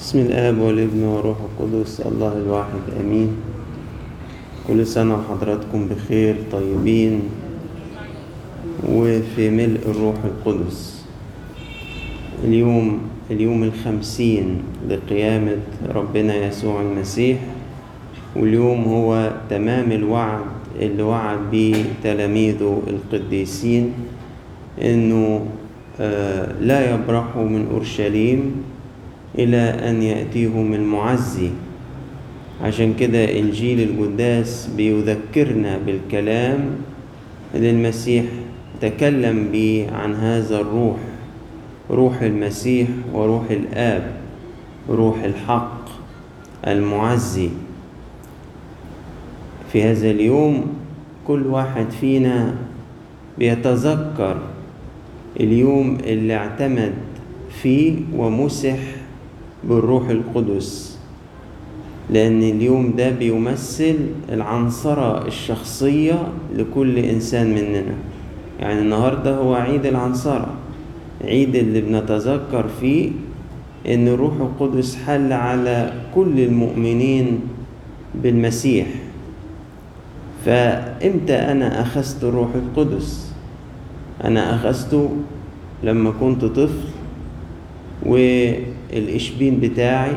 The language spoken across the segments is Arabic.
بسم الآب والابن والروح القدس الله الواحد آمين. كل سنة وحضراتكم بخير طيبين وفي ملء الروح القدس. اليوم اليوم الخمسين لقيامة ربنا يسوع المسيح واليوم هو تمام الوعد اللي وعد به تلاميذه القديسين إنه آه، لا يبرحوا من أورشليم إلى أن ياتيهم المعزي. عشان كده إنجيل القداس بيذكرنا بالكلام اللي المسيح تكلم به عن هذا الروح روح المسيح وروح الآب روح الحق المعزي. في هذا اليوم كل واحد فينا بيتذكر اليوم اللي اعتمد فيه ومسح بالروح القدس. لأن اليوم ده بيمثل العنصرة الشخصية لكل إنسان مننا. يعني النهاردة هو عيد العنصرة. عيد اللي بنتذكر فيه إن الروح القدس حل على كل المؤمنين بالمسيح. فإمتى أنا أخذت الروح القدس؟ أنا أخذته لما كنت طفل والإشبين بتاعي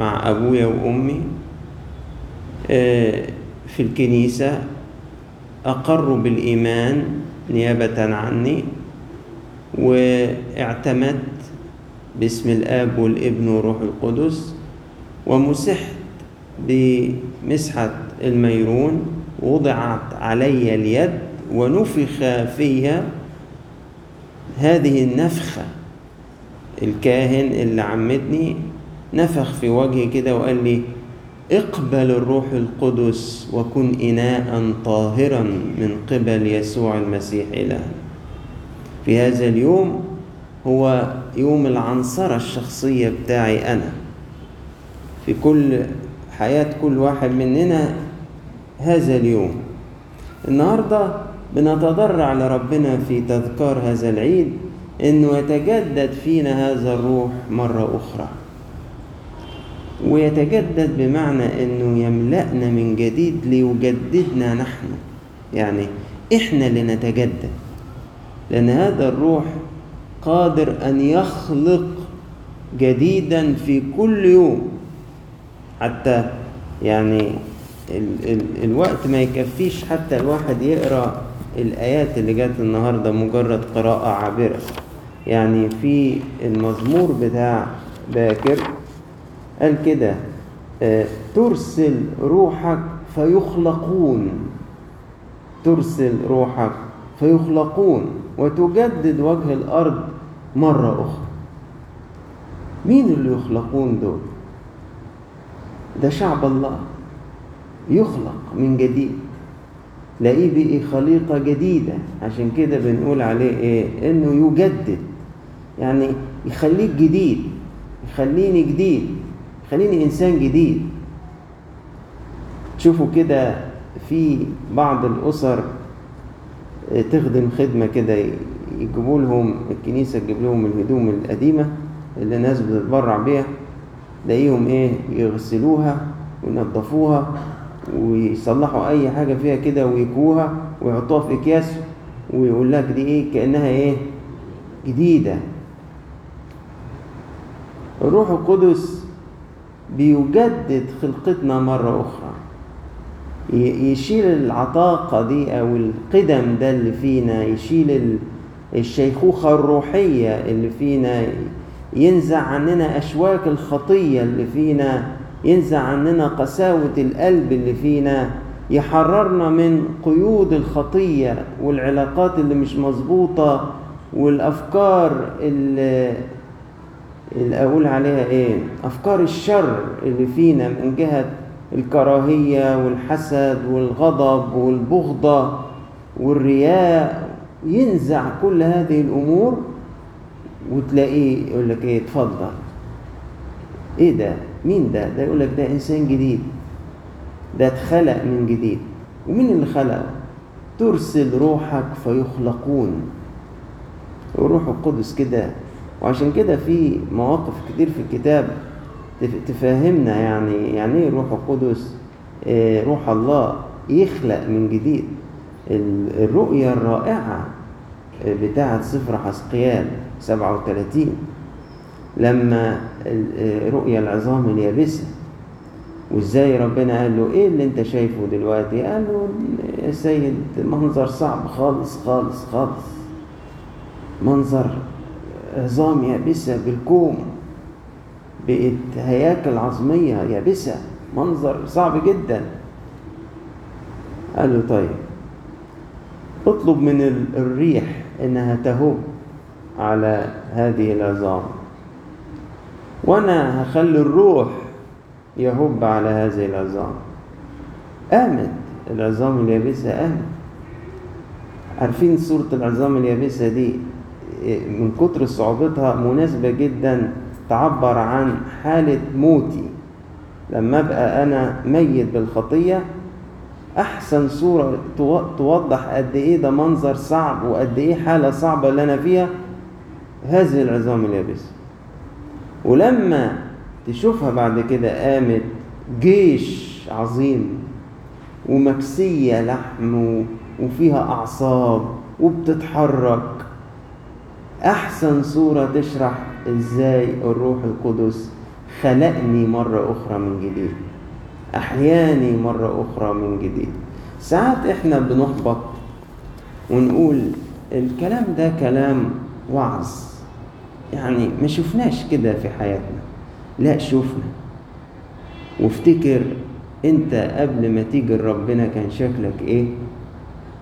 مع أبويا وأمي في الكنيسة أقروا بالإيمان نيابة عني واعتمدت باسم الآب والابن والروح القدس ومسحت بمسحة الميرون وضعت علي اليد ونفخ فيها هذه النفخة. الكاهن اللي عمدني نفخ في وجهي كده وقال لي اقبل الروح القدس وكن إناء طاهرا من قبل يسوع المسيح إلهنا. في هذا اليوم هو يوم العنصرة الشخصية بتاعي أنا. في كل حياة كل واحد مننا هذا اليوم. النهاردة بنتضرع لربنا في تذكار هذا العيد انه يتجدد فينا هذا الروح مرة أخرى. ويتجدد بمعنى إنه يملأنا من جديد ليجددنا نحن. يعني إحنا اللي نتجدد. لأن هذا الروح قادر أن يخلق جديدا في كل يوم. حتى يعني ال ال الوقت ما يكفيش حتى الواحد يقرأ الآيات اللي جت النهارده مجرد قراءة عابرة. يعني في المزمور بتاع باكر قال كده آه ترسل روحك فيخلقون. ترسل روحك فيخلقون وتجدد وجه الأرض مرة أخرى. مين اللي يخلقون دول؟ ده شعب الله. يخلق من جديد. تلاقيه بقي خليقة جديدة. عشان كده بنقول عليه إيه؟ إنه يجدد. يعني يخليك جديد يخليني جديد يخليني إنسان جديد. تشوفوا كده في بعض الأسر تخدم خدمة كده يجيبوا لهم الكنيسة تجيب لهم الهدوم القديمة اللي الناس بتتبرع بيها تلاقيهم إيه يغسلوها وينظفوها ويصلحوا أي حاجة فيها كده ويكوها ويحطوها في أكياس ويقول لك دي إيه كأنها إيه جديدة. الروح القدس بيجدد خلقتنا مرة أخرى. يشيل العطاقة دي أو القدم ده اللي فينا يشيل الشيخوخة الروحية اللي فينا ينزع عننا أشواك الخطية اللي فينا ينزع عننا قساوة القلب اللي فينا يحررنا من قيود الخطية والعلاقات اللي مش مظبوطة والأفكار اللي, اللي أقول عليها إيه؟ أفكار الشر اللي فينا من جهة الكراهية والحسد والغضب والبغضة والرياء ينزع كل هذه الأمور وتلاقيه يقول لك إيه؟ اتفضل. إيه ده؟ مين ده؟ ده يقول لك ده إنسان جديد. ده اتخلق من جديد. ومين اللي خلقه؟ ترسل روحك فيخلقون. الروح القدس كده وعشان كده في مواقف كتير في الكتاب تف- تفهمنا يعني يعني إيه روح القدس؟ آه، روح الله يخلق من جديد. ال- الرؤية الرائعة بتاعة سفر حسقيال 37 لما رؤيا العظام اليابسة. وإزاي ربنا قال له إيه اللي أنت شايفه دلوقتي؟ قال له يا سيد منظر صعب خالص خالص خالص. منظر عظام يابسة بالكوم بقت هياكل عظمية يابسة. منظر صعب جدا. قال له طيب اطلب من ال- الريح إنها تهب على هذه العظام وأنا هخلي الروح يهب على هذه العظام. قامت العظام اليابسة قامت عارفين صورة العظام اليابسة دي؟ من كتر صعوبتها مناسبة جدا تعبر عن حالة موتي. لما أبقى أنا ميت بالخطية أحسن صورة تو- توضح قد إيه ده منظر صعب وقد إيه حالة صعبة اللي أنا فيها هذه العظام اليابسة. ولما تشوفها بعد كده قامت جيش عظيم ومكسية لحم وفيها أعصاب وبتتحرك أحسن صورة تشرح إزاي الروح القدس خلقني مرة أخرى من جديد. أحياني مرة أخرى من جديد. ساعات إحنا بنحبط ونقول الكلام ده كلام وعظ. يعني ما شفناش كده في حياتنا. لا شفنا. وافتكر أنت قبل ما تيجي لربنا كان شكلك إيه؟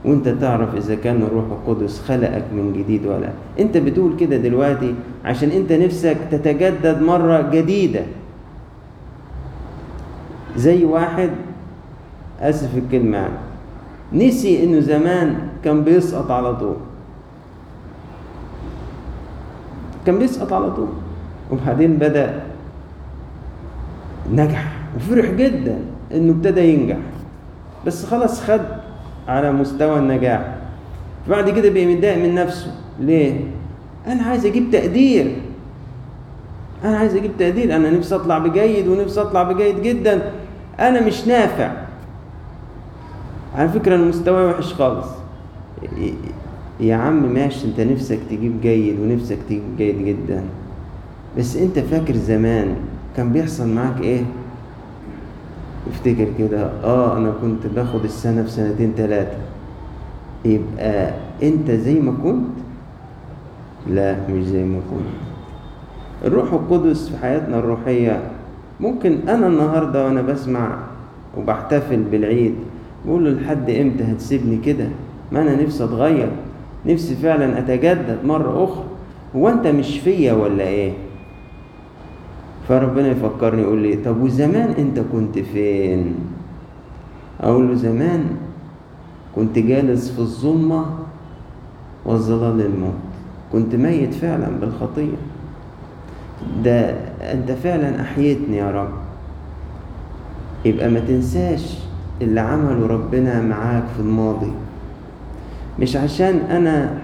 وانت تعرف إذا كان الروح القدس خلقك من جديد ولا لأ. انت بتقول كده دلوقتي عشان انت نفسك تتجدد مرة جديدة. زي واحد آسف الكلمة يعني. نسي إنه زمان كان بيسقط على طول. كان بيسقط على طول. وبعدين بدأ نجح. وفرح جدا إنه ابتدى ينجح. بس خلاص خد على مستوى النجاح. بعد كده بقى متضايق من نفسه. ليه؟ أنا عايز أجيب تقدير. أنا عايز أجيب تقدير. أنا نفسي أطلع بجيد ونفسي أطلع بجيد جدا. أنا مش نافع. على فكرة المستوى وحش خالص. يا عم ماشي. أنت نفسك تجيب جيد ونفسك تجيب جيد جدا. بس أنت فاكر زمان كان بيحصل معاك إيه؟ افتكر كده آه أنا كنت باخد السنة في سنتين تلاتة. يبقى أنت زي ما كنت؟ لا مش زي ما كنت. الروح القدس في حياتنا الروحية ممكن أنا النهاردة وأنا بسمع وبحتفل بالعيد بقول له لحد إمتى هتسيبني كده؟ ما أنا نفسي أتغير نفسي فعلا أتجدد مرة أخرى. هو أنت مش فيا ولا إيه؟ فربنا يفكرني يقول لي طب وزمان أنت كنت فين؟ أقول له زمان كنت جالس في الظلمة وظلال الموت كنت ميت فعلا بالخطية. ده أنت فعلا أحييتني يا رب. يبقى ما تنساش اللي عمله ربنا معاك في الماضي. مش عشان أنا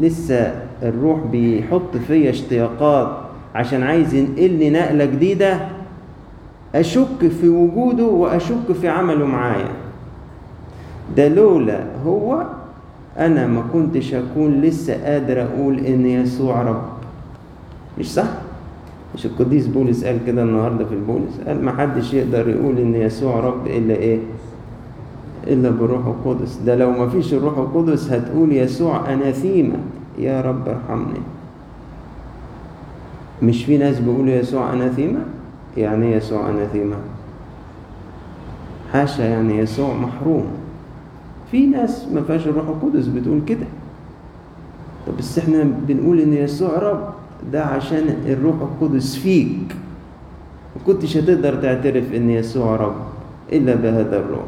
لسه الروح بيحط فيا اشتياقات عشان عايز ينقلني نقلة جديدة أشك في وجوده وأشك في عمله معايا. ده لولا هو أنا ما كنتش أكون لسه قادر أقول إن يسوع رب. مش صح؟ مش القديس بولس قال كده النهارده في البولس؟ قال ما حدش يقدر يقول إن يسوع رب إلا إيه؟ إلا بالروح القدس. ده لو ما فيش الروح القدس هتقول يسوع أناثيما يا رب ارحمني. مش في ناس بيقولوا يسوع أناثيما؟ يعني يسوع أناثيما. حاشا يعني يسوع محروم. في ناس ما فيهاش الروح القدس بتقول كده. طب بس إحنا بنقول إن يسوع رب ده عشان الروح القدس فيك. ما كنتش هتقدر تعترف إن يسوع رب إلا بهذا الروح.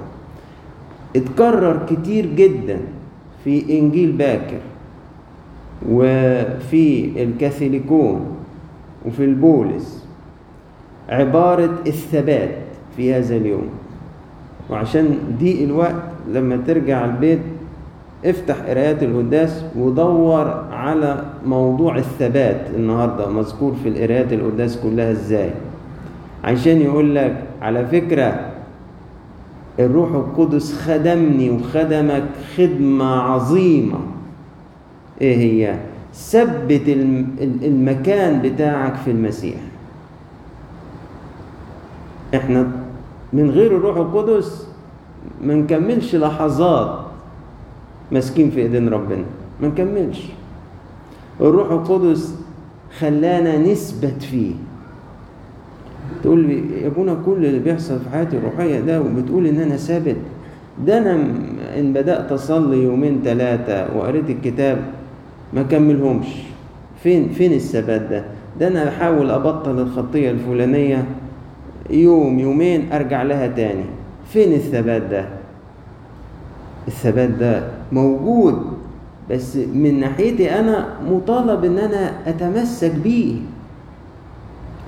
اتكرر كتير جدا في إنجيل باكر وفي الكاثوليكون. وفي البولس عبارة الثبات في هذا اليوم. وعشان ضيق الوقت لما ترجع البيت افتح قرايات القداس ودور على موضوع الثبات النهارده مذكور في القرايات القداس كلها إزاي. عشان يقول لك على فكرة الروح القدس خدمني وخدمك خدمة عظيمة. إيه هي؟ ثبت المكان بتاعك في المسيح. إحنا من غير الروح القدس ما نكملش لحظات ماسكين في إيدين ربنا. ما نكملش. الروح القدس خلانا نثبت فيه. تقول لي يا أبونا كل اللي بيحصل في حياتي الروحية ده وبتقول إن أنا ثابت. ده أنا إن بدأت أصلي يومين ثلاثة وقريت الكتاب ما كملهمش. فين فين الثبات ده؟ ده أنا أحاول أبطل الخطية الفلانية يوم يومين أرجع لها تاني. فين الثبات ده؟ الثبات ده موجود بس من ناحيتي أنا مطالب إن أنا أتمسك بيه.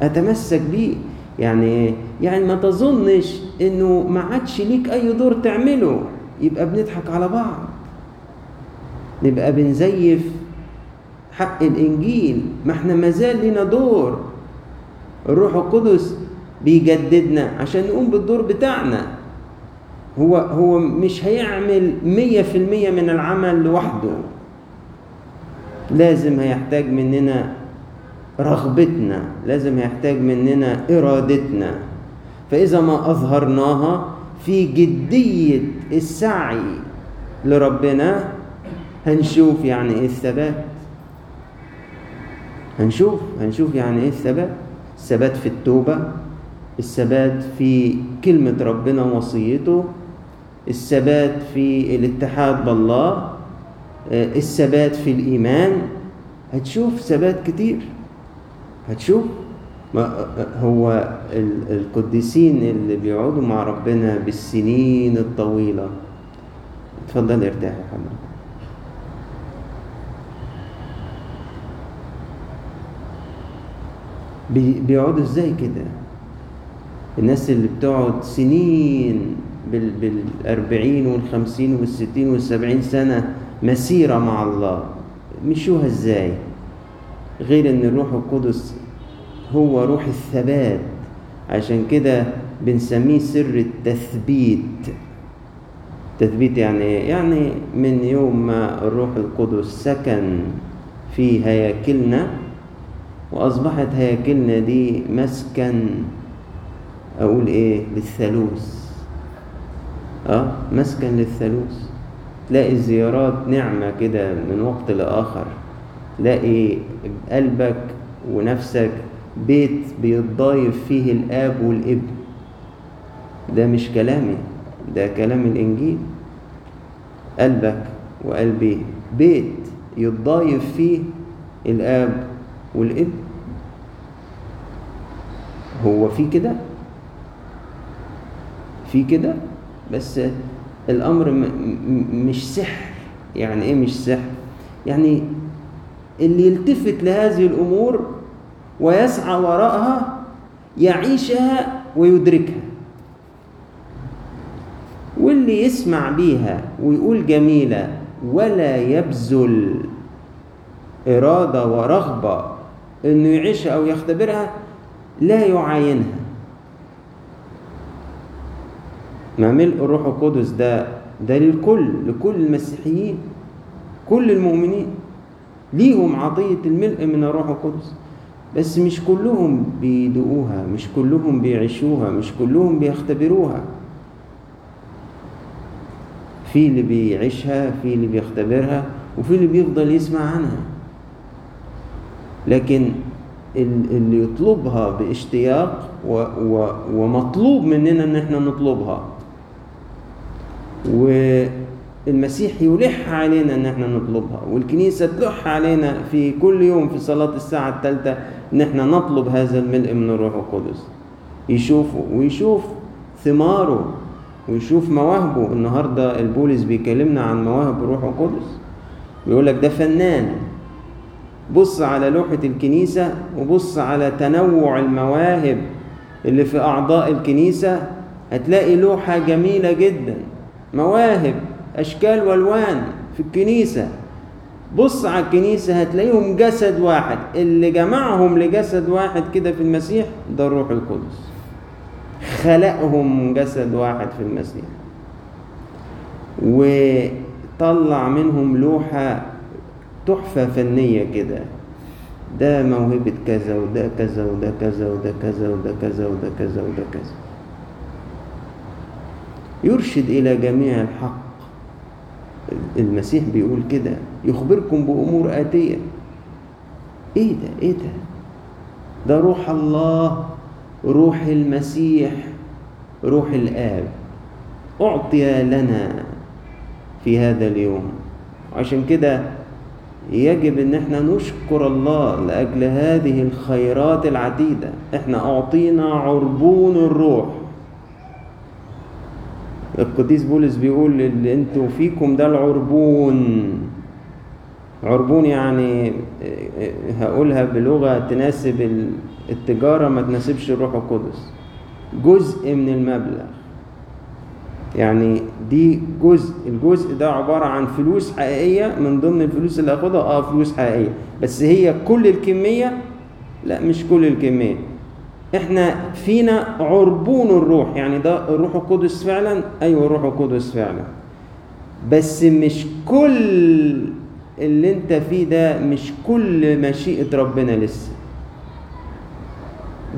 أتمسك بيه. يعني يعني ما تظنش إنه ما عادش ليك أي دور تعمله. يبقى بنضحك على بعض. نبقى بنزيف حق الإنجيل ما إحنا مازال لنا دور. الروح القدس بيجددنا عشان نقوم بالدور بتاعنا. هو هو مش هيعمل مية في المية من العمل لوحده. لازم هيحتاج مننا رغبتنا لازم هيحتاج مننا إرادتنا. فإذا ما أظهرناها في جدية السعي لربنا هنشوف يعني إيه الثبات هنشوف هنشوف يعني إيه الثبات؟ الثبات في التوبة الثبات في كلمة ربنا ووصيته الثبات في الاتحاد بالله الثبات في الإيمان. هتشوف ثبات كتير. هتشوف ما هو القديسين اللي بيقعدوا مع ربنا بالسنين الطويلة. اتفضل ارتاح يا حمد بيقعدوا إزاي كده؟ الناس اللي بتقعد سنين بال بالأربعين والخمسين والستين والسبعين سنة مسيرة مع الله. مشوها إزاي؟ غير إن الروح القدس هو روح الثبات. عشان كده بنسميه سر التثبيت. تثبيت يعني يعني من يوم ما الروح القدس سكن في هياكلنا وأصبحت هياكلنا دي مسكن أقول إيه للثالوث. أه مسكن للثالوث. تلاقي الزيارات نعمة كده من وقت لآخر. تلاقي قلبك ونفسك بيت بيتضايف فيه الآب والابن ده مش كلامي ده كلام الإنجيل. قلبك وقلبي بيت يتضايف فيه الآب والابن هو في كده؟ في كده؟ بس الأمر مش سحر. يعني إيه مش سحر؟ يعني اللي يلتفت لهذه الأمور ويسعى وراءها يعيشها ويدركها. واللي يسمع بيها ويقول جميلة ولا يبذل إرادة ورغبة إنه يعيشها أو يختبرها لا يعاينها. ما ملء الروح القدس ده ده للكل لكل المسيحيين كل المؤمنين. ليهم عطية الملء من الروح القدس. بس مش كلهم بيدوقوها مش كلهم بيعيشوها مش كلهم بيختبروها. في اللي بيعيشها في اللي بيختبرها وفي اللي بيفضل يسمع عنها. لكن اللي يطلبها باشتياق و و ومطلوب مننا إن إحنا نطلبها. والمسيح يلح علينا إن إحنا نطلبها. والكنيسة تلح علينا في كل يوم في صلاة الساعة الثالثة إن إحنا نطلب هذا الملء من الروح القدس. يشوفه ويشوف ثماره ويشوف مواهبه. النهاردة البولس بيكلمنا عن مواهب الروح القدس. بيقول لك ده فنان. بص على لوحة الكنيسة وبص على تنوع المواهب اللي في أعضاء الكنيسة هتلاقي لوحة جميلة جدا. مواهب أشكال وألوان في الكنيسة. بص على الكنيسة هتلاقيهم جسد واحد. اللي جمعهم لجسد واحد كده في المسيح ده الروح القدس. خلقهم جسد واحد في المسيح. وطلع منهم لوحة تحفة فنية كده. ده موهبة كذا وده كذا وده كذا وده كذا وده كذا وده كذا وده كذا. يرشد إلى جميع الحق. المسيح بيقول كده يخبركم بأمور آتية. إيه ده؟ إيه ده؟ ده روح الله روح المسيح روح الآب. أعطي لنا في هذا اليوم. عشان كده يجب إن إحنا نشكر الله لأجل هذه الخيرات العديدة. إحنا أعطينا عربون الروح. القديس بولس بيقول اللي أنتوا فيكم ده العربون. عربون يعني هقولها بلغة تناسب التجارة ما تناسبش الروح القدس. جزء من المبلغ. يعني دي جزء الجزء ده عبارة عن فلوس حقيقية من ضمن الفلوس اللي هاخدها آه فلوس حقيقية. بس هي كل الكمية؟ لا مش كل الكمية. إحنا فينا عربون الروح يعني ده الروح القدس فعلا؟ أيوه الروح القدس فعلا. بس مش كل اللي أنت فيه ده مش كل مشيئة ربنا لسه.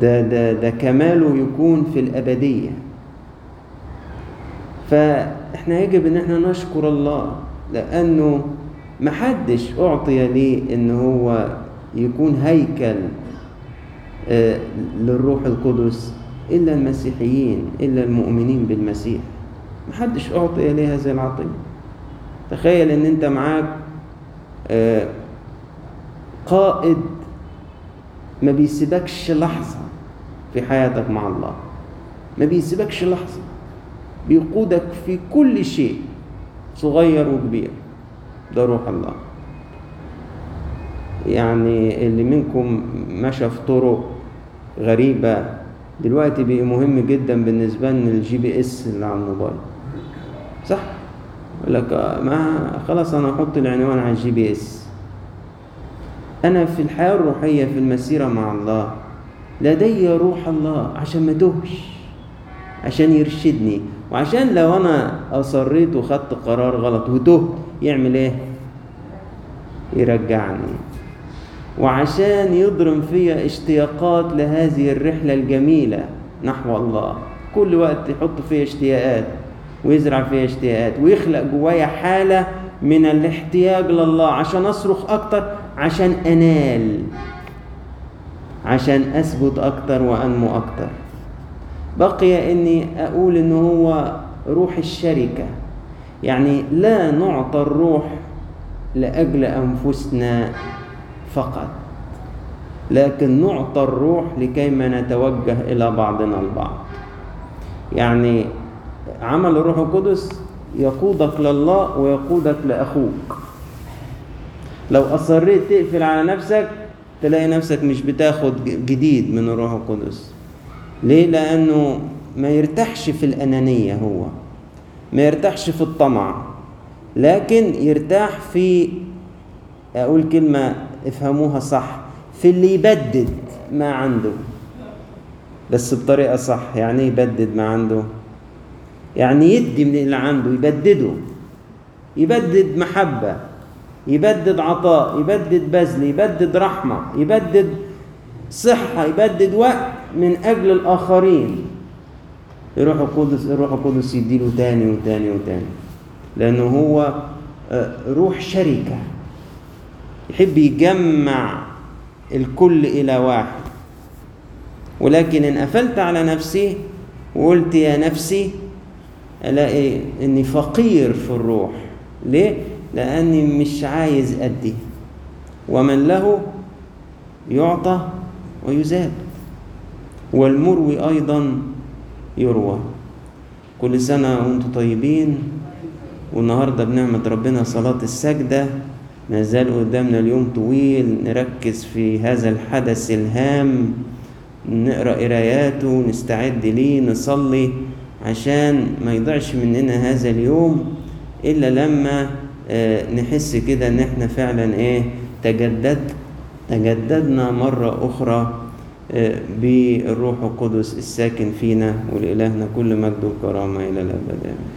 ده ده ده كماله يكون في الأبدية. فإحنا يجب إن إحنا نشكر الله لأنه محدش أعطي ليه إن هو يكون هيكل للروح القدس إلا المسيحيين إلا المؤمنين بالمسيح. محدش أعطي ليه هذه العطية. تخيل إن أنت معاك قائد ما بيسيبكش لحظة في حياتك مع الله. ما بيسيبكش لحظة. بيقودك في كل شيء صغير وكبير. ده روح الله. يعني اللي منكم مشى في طرق غريبة دلوقتي بقى مهم جدا بالنسبة لنا ال GPS اللي على الموبايل. صح؟ يقول لك ما خلاص أنا أحط العنوان على ال GPS. أنا في الحياة الروحية في المسيرة مع الله لدي روح الله عشان ما أتوهش عشان يرشدني. وعشان لو أنا أصريت وخدت قرار غلط وتهت يعمل إيه؟ يرجعني. وعشان يضرم فيا اشتياقات لهذه الرحلة الجميلة نحو الله. كل وقت يحط فيا اشتياقات ويزرع فيا اشتياقات ويخلق جوايا حالة من الاحتياج لله عشان أصرخ أكتر عشان أنال عشان أثبت أكتر وأنمو أكتر. بقي إني أقول ان هو روح الشركة. يعني لا نعطى الروح لأجل أنفسنا فقط لكن نعطى الروح لكيما نتوجه إلى بعضنا البعض. يعني عمل الروح القدس يقودك لله ويقودك لأخوك. لو أصريت تقفل على نفسك تلاقي نفسك مش بتاخد جديد من الروح القدس. ليه؟ لأنه ما يرتاحش في الأنانية هو ما يرتاحش في الطمع لكن يرتاح في أقول كلمة افهموها صح في اللي يبدد ما عنده بس بطريقة صح. يعني يبدد ما عنده؟ يعني يدي من اللي عنده يبدده يبدد محبة يبدد عطاء يبدد بذل يبدد رحمة يبدد صحة يبدد وقت. من أجل الآخرين. الروح القدس الروح القدس يديله تاني وتاني وتاني. لأنه هو روح شركة. يحب يجمع الكل إلى واحد. ولكن إن قفلت على نفسي وقلت يا نفسي ألاقي إني فقير في الروح. ليه؟ لأني مش عايز أدي. ومن له يعطى ويزاد. والمروي أيضا يروى. كل سنة وأنتم طيبين. والنهاردة بنعمة ربنا صلاة السجدة. ما زال قدامنا اليوم طويل. نركز في هذا الحدث الهام. نقرأ قراياته. نستعد ليه. نصلي عشان ما يضيعش مننا هذا اليوم. إلا لما آه، نحس كده إن إحنا فعلا إيه تجدد تجددنا مرة أخرى. بالروح القدس الساكن فينا ولإلهنا كل مجد وكرامة إلى الأبد آمين.